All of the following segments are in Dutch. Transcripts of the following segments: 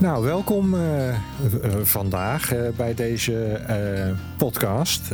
Nou, welkom uh, vandaag uh, bij deze podcast.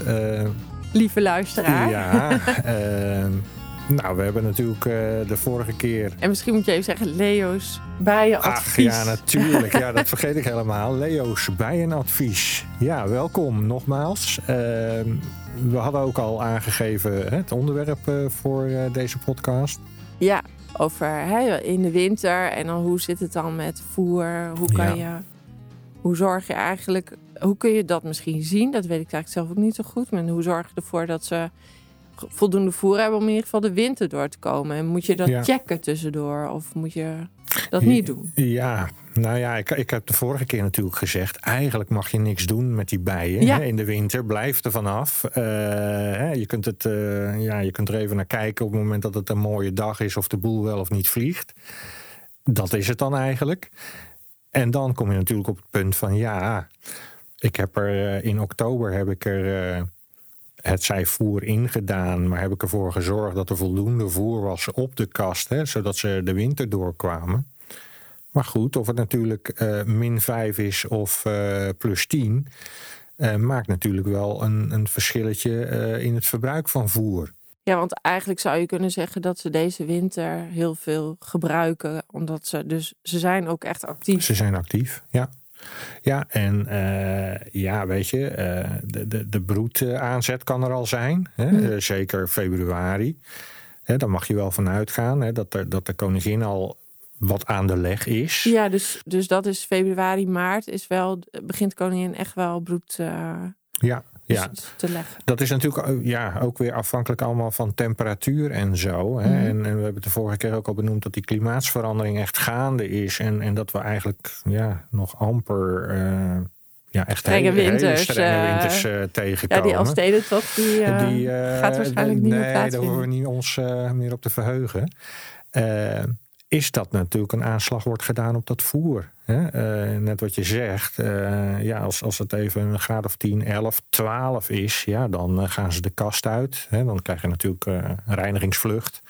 Lieve luisteraar. Ja, nou, we hebben natuurlijk de vorige keer. En misschien moet je even zeggen: Leo's bijenadvies. Ach ja, natuurlijk. Ja, dat vergeet ik helemaal. Leo's bijenadvies. Ja, welkom nogmaals. we hadden ook al aangegeven het onderwerp voor deze podcast. Ja, over hè, in de winter en dan hoe zit het dan met voer? Hoe kan je, hoe zorg je eigenlijk, hoe kun je dat misschien zien? Dat weet ik eigenlijk zelf ook niet zo goed. Maar hoe zorg je ervoor dat ze voldoende voer hebben om in ieder geval de winter door te komen? En moet je dat checken tussendoor of moet je dat niet doen? Ja, nou ja, ik, ik heb de vorige keer natuurlijk gezegd... eigenlijk mag je niks doen met die bijen hè, in de winter. Blijf er vanaf. Uh, je, kunt het, uh, ja, je kunt er even naar kijken op het moment dat het een mooie dag is... of de boel wel of niet vliegt. Dat is het dan eigenlijk. En dan kom je natuurlijk op het punt van... ja, ik heb er uh, in oktober heb ik er het zij voer ingedaan, maar heb ik ervoor gezorgd dat er voldoende voer was op de kast, hè, zodat ze de winter doorkwamen. Maar goed, of het natuurlijk uh, min 5 is of uh, plus 10, uh, eh, maakt natuurlijk wel een, een verschilletje in het verbruik van voer. Ja, want eigenlijk zou je kunnen zeggen dat ze deze winter heel veel gebruiken, omdat ze dus ze zijn ook echt actief. Ze zijn actief, ja. Ja, en uh, ja, weet je, uh, de, de, de broedaanzet kan er al zijn. Hè? Mm. zeker februari. Hè, daar mag je wel van uitgaan hè, dat, er, dat de koningin al wat aan de leg is. Ja, dus, dus dat is februari, maart is wel, begint koningin echt wel broed uh, ja, ja. te leggen. Dat is natuurlijk ja, ook weer afhankelijk allemaal van temperatuur en zo. Hè. Mhm. En, en, we hebben het de vorige keer ook al benoemd dat die klimaatsverandering echt gaande is. En, en dat we eigenlijk ja, nog amper... Uh, ja, echt strenge hele, winters, strenge eh, winters uh, tegenkomen. Ja, die steden toch, die, uh, die gaat waarschijnlijk niet nee, meer Nee, daar hoeven we niet ons meer op te verheugen is dat natuurlijk een aanslag wordt gedaan op dat voer. Hè? Uh, net wat je zegt, uh, ja, als, als het even een graad of 10, 11, 12 is, ja, dan uh, gaan ze de kast uit. Hè? Dan krijg je natuurlijk een reinigingsvlucht.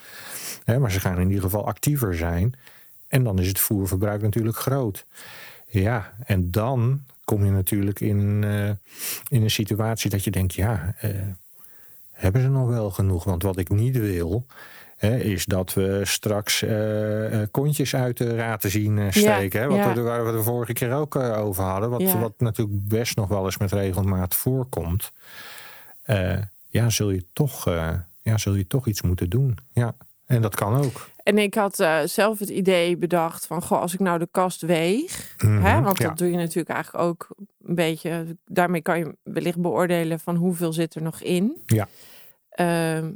Hè? Maar ze gaan in ieder geval actiever zijn. En dan is het voerverbruik natuurlijk groot. Ja, en dan kom je natuurlijk in, in een situatie dat je denkt, ja, hebben ze nog wel genoeg? Want wat ik niet wil, is dat we straks uh, kontjes uit de raten zien uh, steken. hè? Wat ja. waar we de vorige keer ook over hadden. Wat, wat natuurlijk best nog wel eens met regelmaat voorkomt. ja, zul je, toch, ja, zul je toch iets moeten doen. Ja, en dat kan ook. En ik had zelf het idee bedacht van, goh, als ik nou de kast weeg, mm -hmm, hè, want dat doe je natuurlijk eigenlijk ook een beetje, daarmee kan je wellicht beoordelen van hoeveel zit er nog in. Ja. Uh,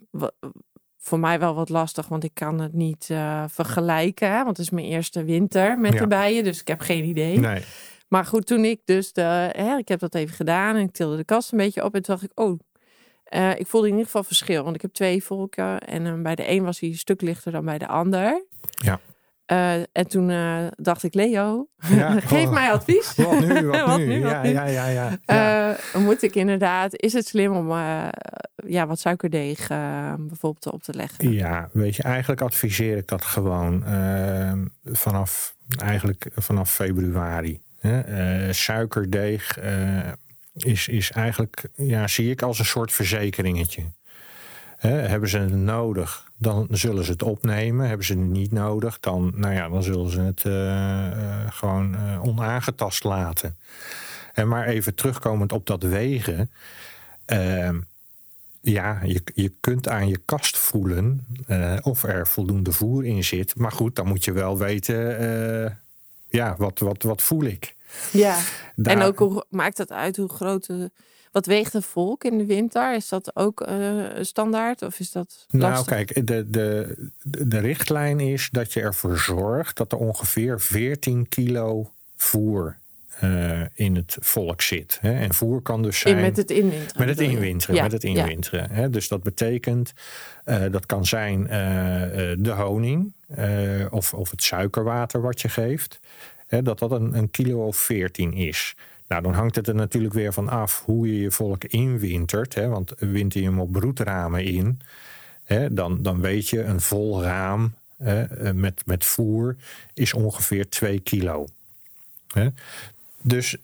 voor mij wel wat lastig, want ik kan het niet uh, vergelijken. Hè? Want het is mijn eerste winter met de bijen, dus ik heb geen idee. Nee. Maar goed, toen ik dus de, hè, ik heb dat even gedaan en ik tilde de kast een beetje op en toen dacht ik, oh, uh, ik voelde in ieder geval verschil. Want ik heb twee volken en uh, bij de een was hij een stuk lichter dan bij de ander. Ja. Uh, en toen uh, dacht ik, Leo, ja, geef oh, mij advies. Wat nu? Wat, wat nu? nu? Wat ja, nu? ja, ja, ja, ja. Uh, moet ik inderdaad, is het slim om ja, wat suikerdeeg bijvoorbeeld op te leggen? Ja, weet je, eigenlijk adviseer ik dat gewoon vanaf, eigenlijk vanaf februari. suikerdeeg is, is eigenlijk, ja, zie ik als een soort verzekeringetje. hebben ze het nodig? Dan zullen ze het opnemen. Hebben ze het niet nodig, dan, nou ja, dan zullen ze het uh, uh, gewoon uh, onaangetast laten. En maar even terugkomend op dat wegen. Ehm, ja, je, je kunt aan je kast voelen of er voldoende voer in zit. Maar goed, dan moet je wel weten, ja, wat, wat, wat voel ik? Ja, Daar... en ook hoe maakt het uit hoe groot de wat weegt een volk in de winter? Is dat ook uh, standaard of is dat nou, lastig? Nou kijk, de, de, de richtlijn is dat je ervoor zorgt dat er ongeveer 14 kilo voer uh, in het volk zit. Hè. En voer kan dus zijn. In met het inwinteren. Met het inwinteren. Ja, met het inwinteren. Hè. Dus dat betekent, uh, dat kan zijn uh, de honing of, of het suikerwater wat je geeft. Hè, dat dat een, een kilo of 14 is. Nou, dan hangt het er natuurlijk weer van af hoe je je volk inwintert. Hè, want winter je hem op broedramen in, hè, dan, dan weet je een vol raam hè, met, met voer is ongeveer 2 kilo. Dus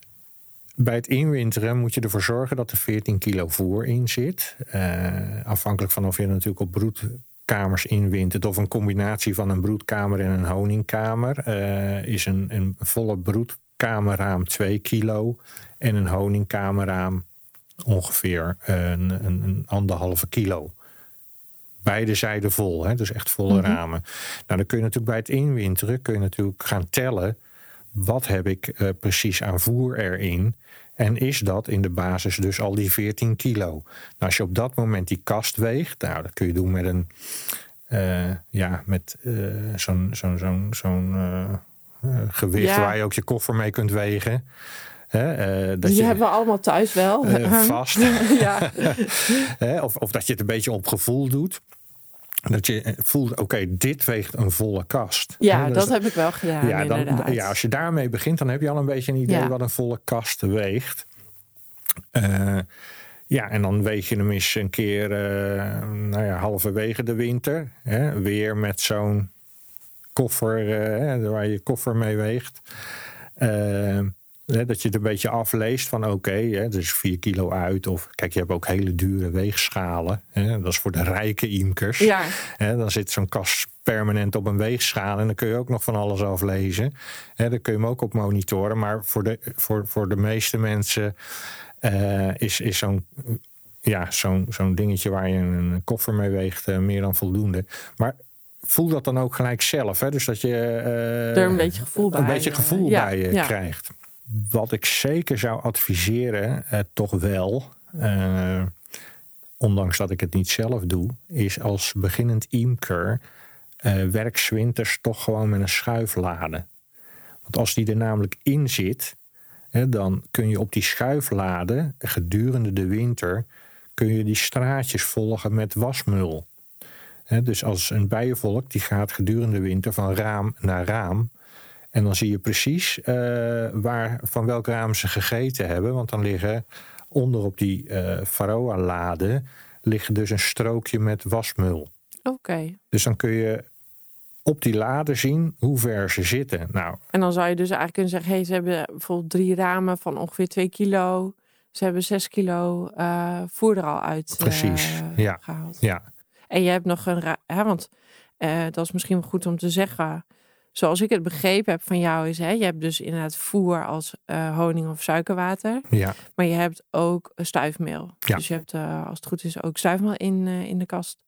bij het inwinteren moet je ervoor zorgen dat er 14 kilo voer in zit. Uh, afhankelijk van of je natuurlijk op broedkamers inwintert of een combinatie van een broedkamer en een honingkamer. Uh, is een, een volle broedkamerraam 2 kilo en een honingkamerraam ongeveer een, een, een anderhalve kilo beide zijden vol. Hè? Dus echt volle mhm. ramen. Nou, dan kun je natuurlijk bij het inwinteren kun je natuurlijk gaan tellen. Wat heb ik uh, precies aan voer erin? En is dat in de basis dus al die 14 kilo? Nou, als je op dat moment die kast weegt, nou, dat kun je doen met een, uh, ja, met uh, zo'n zo'n zo'n zo'n gewicht waar je ook je koffer mee kunt wegen. Hè, dat die je, hebben we allemaal thuis wel. vast. ja. of, of dat je het een beetje op gevoel doet. Dat je voelt, oké, dit weegt een volle kast. Ja, dat heb ik wel gedaan. Ja, dan, ja, als je daarmee begint, dan heb je al een beetje een idee wat een volle kast weegt. Uh, ja, en dan weeg je hem eens een keer, uh, nou ja, halverwege de winter. Hè, weer met zo'n koffer, uh, waar je koffer mee weegt dat je het een beetje afleest van oké, okay, dus 4 kilo uit. Of kijk, je hebt ook hele dure weegschalen. Hè, dat is voor de rijke imkers. Ja. Hè, dan zit zo'n kast permanent op een weegschaal. En dan kun je ook nog van alles aflezen. Hè, dan kun je hem ook op monitoren. Maar voor de, voor, voor de meeste mensen uh, is, is zo'n ja, zo'n zo'n dingetje waar je een koffer mee weegt uh, meer dan voldoende. Maar voel dat dan ook gelijk zelf. Hè? Dus dat je uh, er een beetje gevoel bij, een beetje gevoel bij je krijgt. Wat ik zeker zou adviseren, eh, toch wel, eh, ondanks dat ik het niet zelf doe, is als beginnend imker werk zwinters toch gewoon met een schuiflade. Want als die er namelijk in zit, hè, dan kun je op die schuiflade gedurende de winter kun je die straatjes volgen met wasmul. Dus als een bijenvolk die gaat gedurende de winter van raam naar raam, en dan zie je precies uh, waar, van welk raam ze gegeten hebben. Want dan liggen onder op die uh, liggen dus een strookje met wasmul. Oké. Dus dan kun je op die lade zien hoe ver ze zitten. Nou, en dan zou je dus eigenlijk kunnen zeggen: hey, ze hebben bijvoorbeeld drie ramen van ongeveer 2 kilo. Ze hebben 6 kilo uh, voer er al uit Precies, ja. gehaald. Ja. En je hebt nog een. Hè, want dat is misschien wel goed om te zeggen zoals ik het begrepen heb van jou, is hè, je hebt dus inderdaad voer als uh, honing of suikerwater. Ja. Maar je hebt ook stuifmeel. Ja. Dus je hebt, uh, als het goed is, ook stuifmeel in, in de kast.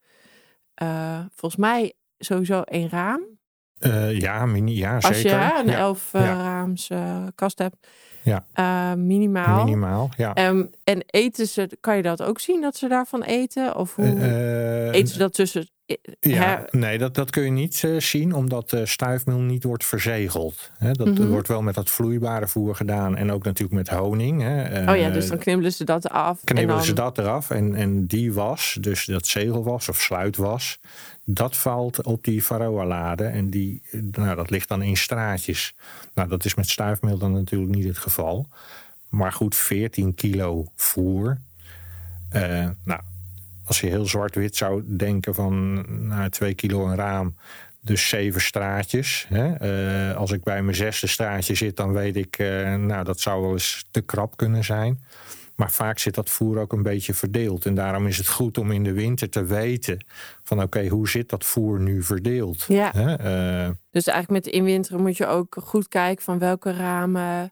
volgens mij sowieso één raam. ja, mini, ja, zeker. Als je een elf raams kast hebt. Ja. minimaal. Minimaal, ja. Um, en eten ze, kan je dat ook zien dat ze daarvan eten? Of hoe eten ze dat tussen ja, nee, dat, dat kun je niet uh, zien, omdat stuifmeel niet wordt verzegeld. Dat mm -hmm. wordt wel met dat vloeibare voer gedaan en ook natuurlijk met honing. Oh ja, dus dan knibbelen ze dat af. Knibbelen dan... ze dat eraf en, en die was, dus dat zegelwas of sluitwas, dat valt op die Varroa-lade en die, nou, dat ligt dan in straatjes. Nou, dat is met stuifmeel dan natuurlijk niet het geval. Maar goed, 14 kilo voer. nou, als je heel zwart-wit zou denken van nou, twee kilo een raam, dus zeven straatjes. Hè? Uh, als ik bij mijn zesde straatje zit, dan weet ik, uh, nou dat zou wel eens te krap kunnen zijn. Maar vaak zit dat voer ook een beetje verdeeld. En daarom is het goed om in de winter te weten van oké, hoe zit dat voer nu verdeeld? Ja. Uh, dus eigenlijk met inwinteren moet je ook goed kijken van welke ramen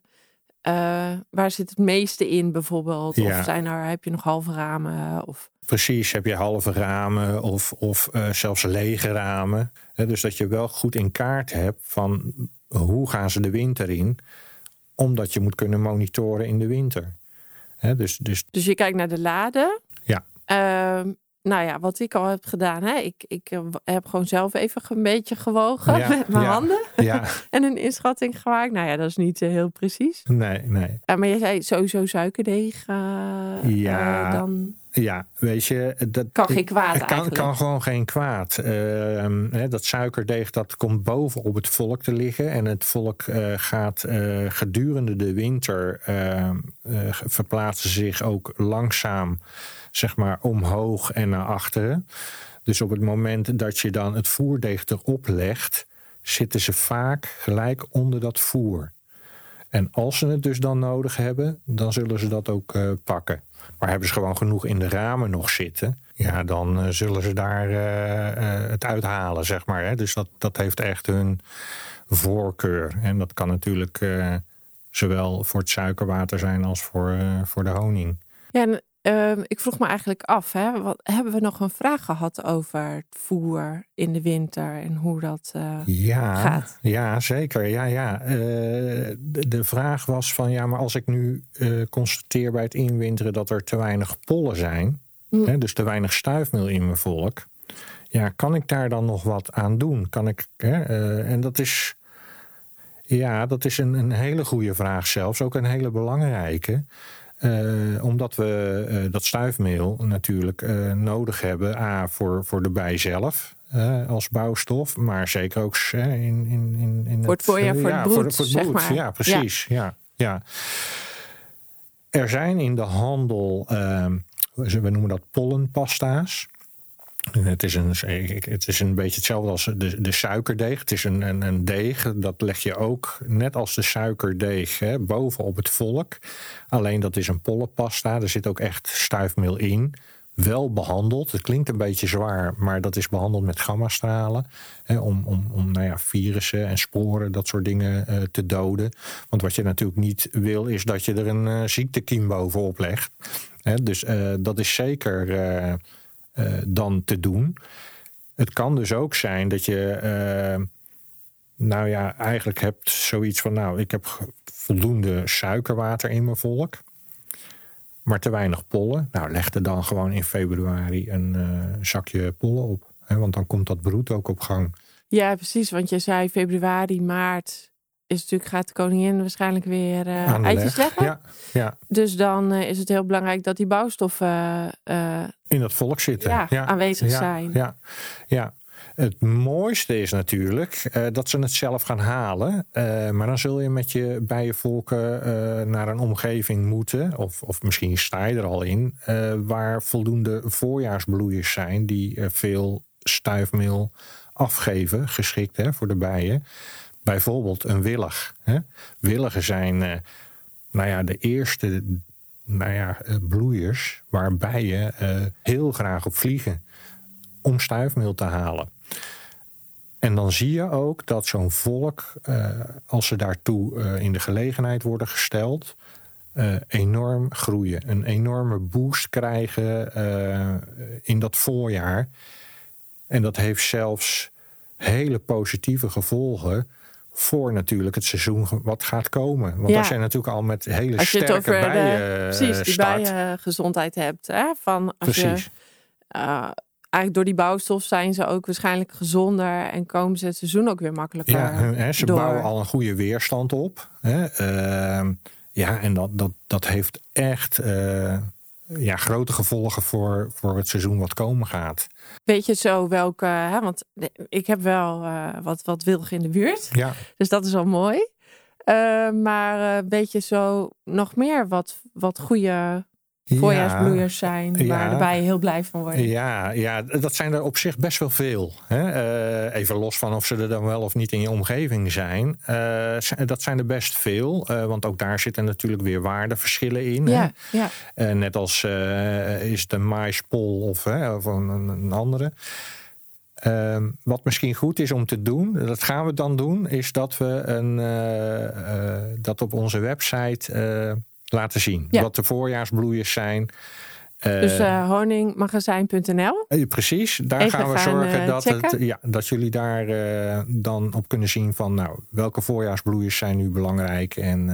uh, waar zit het meeste in bijvoorbeeld? Ja. Of zijn er, heb je nog halve ramen? Of... Precies, heb je halve ramen of, of uh, zelfs lege ramen. dus dat je wel goed in kaart hebt van hoe gaan ze de winter in. Omdat je moet kunnen monitoren in de winter. Dus, dus... dus je kijkt naar de laden. Ja. Uh, nou ja, wat ik al heb gedaan. Hè? Ik, ik eh, heb gewoon zelf even een beetje gewogen met mijn handen. Ja. en een inschatting gemaakt. Nou ja, dat is niet uh, heel precies. Nee, nee. Uh, maar je zei sowieso suikerdeeg. ja. dan... Ja, weet je, dat kan geen kwaad. Het kan, kan gewoon geen kwaad. Uh, dat suikerdeeg dat komt boven op het volk te liggen. En het volk uh, gaat uh, gedurende de winter ehm, verplaatsen zich ook langzaam zeg maar omhoog en naar achteren. Dus op het moment dat je dan het voerdeeg erop legt, zitten ze vaak gelijk onder dat voer. En als ze het dus dan nodig hebben, dan zullen ze dat ook uh, pakken. Maar hebben ze gewoon genoeg in de ramen nog zitten, ja, dan uh, zullen ze daar uh, het uithalen, zeg maar. Hè? Dus dat, dat heeft echt hun voorkeur. En dat kan natuurlijk zowel voor het suikerwater zijn als voor, voor de honing. Ja, Ehm, ik vroeg me eigenlijk af, hè, wat, hebben we nog een vraag gehad over het voer in de winter en hoe dat uh, ja, gaat? Ja, zeker. Ja, ja. Uh, de, de, vraag was van, ja, maar als ik nu uh, constateer bij het inwinteren dat er te weinig pollen zijn, mm. hè, dus te weinig stuifmeel in mijn volk, ja, kan ik daar dan nog wat aan doen? Kan ik, hè, en dat is, ja, dat is een, een hele goede vraag zelfs, ook een hele belangrijke. Uh, omdat we uh, dat stuifmeel natuurlijk uh, nodig hebben. A, voor, voor de bij zelf als bouwstof. Maar zeker ook in, in, in, in voor het voor, ja, het broed, voor, voor het broed. Ja, precies. Ja. ja. Ja, Er zijn in de handel, we noemen dat pollenpasta's. Het is, een, het is een beetje hetzelfde als de, de suikerdeeg. Het is een, een, een deeg, dat leg je ook net als de suikerdeeg hè, bovenop het volk. Alleen dat is een pollenpasta, er zit ook echt stuifmeel in. Wel behandeld, het klinkt een beetje zwaar, maar dat is behandeld met gammastralen. Hè, om om, om nou ja, virussen en sporen, dat soort dingen uh, te doden. Want wat je natuurlijk niet wil, is dat je er een uh, ziektekiem bovenop legt. Hè, dus uh, dat is zeker dan te doen. Het kan dus ook zijn dat je, uh, nou ja, eigenlijk hebt zoiets van, nou, ik heb voldoende suikerwater in mijn volk, maar te weinig pollen. Nou, leg er dan gewoon in februari een uh, zakje pollen op, hè, want dan komt dat broed ook op gang. Ja, precies, want je zei februari, maart is natuurlijk, gaat de koningin waarschijnlijk weer uh, eitjes leggen. Ja, ja. Dus dan uh, is het heel belangrijk dat die bouwstoffen uh, in dat volk zitten. Ja, ja. aanwezig zijn. Ja, ja. Het mooiste is natuurlijk uh, dat ze het zelf gaan halen. Uh, maar dan zul je met je bijenvolken uh, naar een omgeving moeten. Of, of misschien sta je er al in. waar voldoende voorjaarsbloeiers zijn die veel stuifmeel afgeven. Geschikt hè, voor de bijen. Bijvoorbeeld een willig. Hè? Willigen zijn nou ja, de eerste nou ja, uh, bloeiers waar bijen uh, heel graag op vliegen om stuifmeel te halen. En dan zie je ook dat zo'n volk, als ze daartoe in de gelegenheid worden gesteld, enorm groeien. Een enorme boost krijgen in dat voorjaar. En dat heeft zelfs hele positieve gevolgen voor natuurlijk het seizoen wat gaat komen. Want ja. als je natuurlijk al met hele als je sterke het over bijen de, Precies, die bijengezondheid hebt. Hè? Van als precies. Je, uh, eigenlijk door die bouwstof zijn ze ook waarschijnlijk gezonder en komen ze het seizoen ook weer makkelijker Ja, hè, ze door. bouwen al een goede weerstand op. Hè? Uh, ja, en dat, dat, dat heeft echt... Uh, ja, grote gevolgen voor, voor het seizoen wat komen gaat. Weet je zo welke, hè, want ik heb wel uh, wat, wat wilg in de buurt. Ja. Dus dat is al mooi. Uh, maar uh, weet je zo nog meer wat, wat goede voorjaarsbloeiers zijn, waar ja, de bijen heel blij van worden. Ja, ja, dat zijn er op zich best wel veel. Hè? Uh, even los van of ze er dan wel of niet in je omgeving zijn. Uh, dat zijn er best veel, uh, want ook daar zitten natuurlijk weer waardeverschillen in. Ja, ja. net als is het een maispol of, of een, een andere. Uh, wat misschien goed is om te doen, dat gaan we dan doen, is dat we een, uh, dat op onze website laten zien. Ja. Wat de voorjaarsbloeiers zijn. Dus uh, honingmagazijn.nl. Uh, precies, daar Even gaan we gaan, zorgen uh, dat, het, ja, dat jullie daar dan op kunnen zien van nou, welke voorjaarsbloeiers zijn nu belangrijk en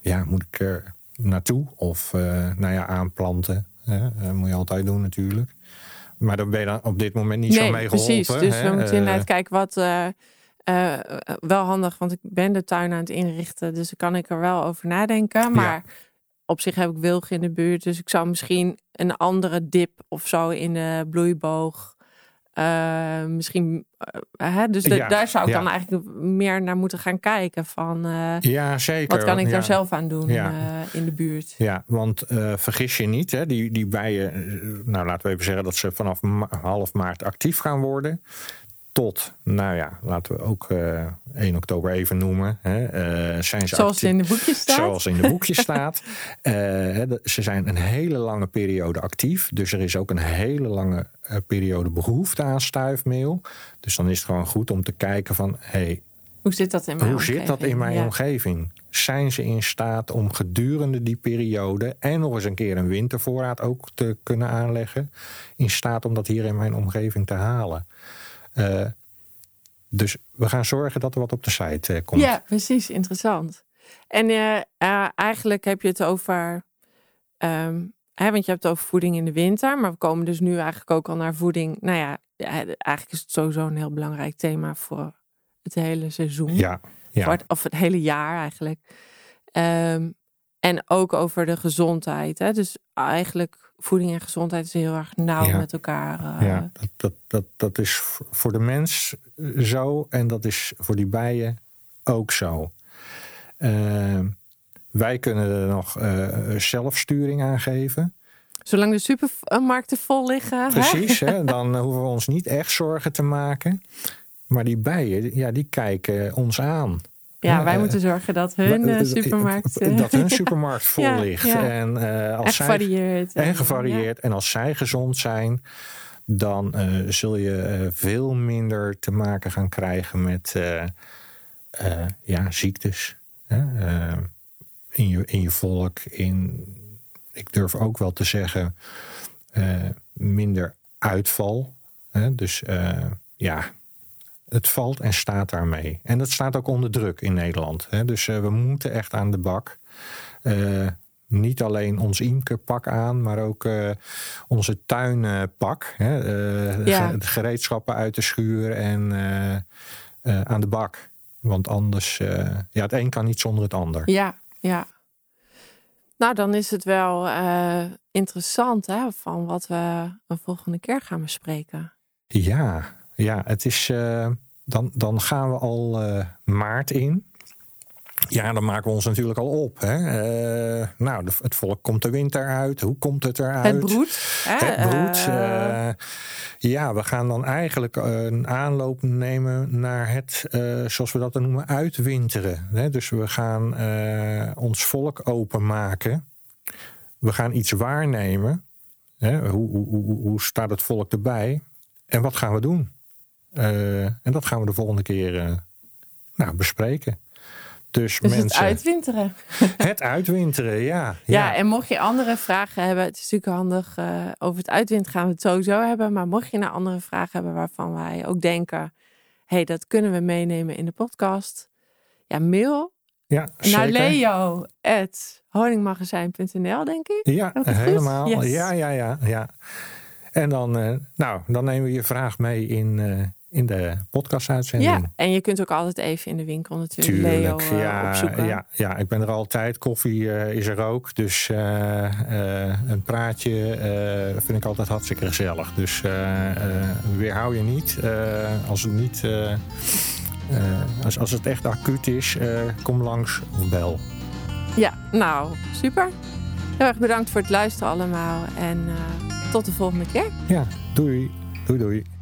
ja, moet ik er naartoe of nou ja, aanplanten. moet je altijd doen natuurlijk. Maar daar ben je dan op dit moment niet nee, zo mee geholpen. Precies, dus we moeten inderdaad kijken wat uh, wel handig, want ik ben de tuin aan het inrichten, dus dan kan ik er wel over nadenken. Maar ja. op zich heb ik wilg in de buurt, dus ik zou misschien een andere dip of zo in de bloeiboog. Uh, misschien, hè, dus de, ja, daar zou ik ja. dan eigenlijk meer naar moeten gaan kijken. Van, ja, zeker. Wat kan ik daar zelf aan doen in de buurt? Ja, want vergis je niet, hè, die, die bijen, nou laten we even zeggen dat ze vanaf ma half maart actief gaan worden tot, nou ja, laten we ook 1 oktober even noemen. Hè, zijn ze zoals in de boekjes staat. Zoals in de boekjes staat. ze zijn een hele lange periode actief. Dus er is ook een hele lange periode behoefte aan stuifmeel. Dus dan is het gewoon goed om te kijken van... Hey, hoe zit dat in mijn hoe omgeving? Zit dat in mijn omgeving? Zijn ze in staat om gedurende die periode en nog eens een keer een wintervoorraad ook te kunnen aanleggen? In staat om dat hier in mijn omgeving te halen? Uh, dus we gaan zorgen dat er wat op de site uh, komt. Ja, precies. Interessant. En uh, eigenlijk heb je het over. Um, hè, want je hebt het over voeding in de winter. Maar we komen dus nu eigenlijk ook al naar voeding. Nou ja, eigenlijk is het sowieso een heel belangrijk thema voor het hele seizoen. Ja. ja. Het, of het hele jaar eigenlijk. Um, en ook over de gezondheid. Hè? Dus eigenlijk voeding en gezondheid is heel erg nauw met elkaar. Uh... Ja, dat, dat, dat, dat is voor de mens zo en dat is voor die bijen ook zo. Uh, wij kunnen er nog uh, zelfsturing aan geven. Zolang de supermarkten vol liggen. Precies, hè? dan hoeven we ons niet echt zorgen te maken. Maar die bijen, ja, die kijken ons aan. Ja, wij moeten zorgen dat hun supermarkt... Dat hun supermarkt vol ligt. En, uh, als gevarieerd. Zij, en gevarieerd. En als zij gezond zijn, dan uh, zul je veel minder te maken gaan krijgen met ja, ziektes. in, je, in je volk. In, ik durf ook wel te zeggen, minder uitval. Dus ja, het valt en staat daarmee. En dat staat ook onder druk in Nederland. Hè? Dus uh, we moeten echt aan de bak. Uh, niet alleen ons imkerpak aan, maar ook uh, onze tuinpak. Hè? Ja. De gereedschappen uit de schuur en aan de bak. Want anders, ja, het een kan niet zonder het ander. Ja, ja. Nou, dan is het wel interessant hè, van wat we een volgende keer gaan bespreken. Ja, ja, het is. Uh, dan, dan gaan we al uh, maart in. Ja, dan maken we ons natuurlijk al op. Hè? Uh, nou, de, het volk komt de winter uit. Hoe komt het eruit? Het broed. Het broed. ja, we gaan dan eigenlijk een aanloop nemen naar het, zoals we dat dan noemen, uitwinteren. Hè? Dus we gaan ons volk openmaken. We gaan iets waarnemen. Hè? Hoe, hoe, hoe, hoe staat het volk erbij? En wat gaan we doen? Uh, en dat gaan we de volgende keer uh, nou, bespreken. Dus, dus mensen, het uitwinteren. Het uitwinteren, ja, ja. Ja, en mocht je andere vragen hebben, het is natuurlijk handig. Uh, over het uitwinteren gaan we het sowieso hebben. Maar mocht je nou andere vragen hebben waarvan wij ook denken: hey, dat kunnen we meenemen in de podcast. Ja, mail ja, naar leo.honingmagazijn.nl, denk ik. Ja, helemaal. Yes. Ja, ja, ja, ja. En dan, nou, dan nemen we je vraag mee in in de podcast-uitzending. Ja, en je kunt ook altijd even in de winkel natuurlijk Tuurlijk, Leo uh, ja, opzoeken. Ja, ja, ik ben er altijd. Koffie uh, is er ook. Dus uh, een praatje vind ik altijd hartstikke gezellig. Dus weerhou je niet. als het niet... als, als het echt acuut is, kom langs of bel. Ja, nou, super. Heel erg bedankt voor het luisteren allemaal. En tot de volgende keer. Ja, doei. Doei doei.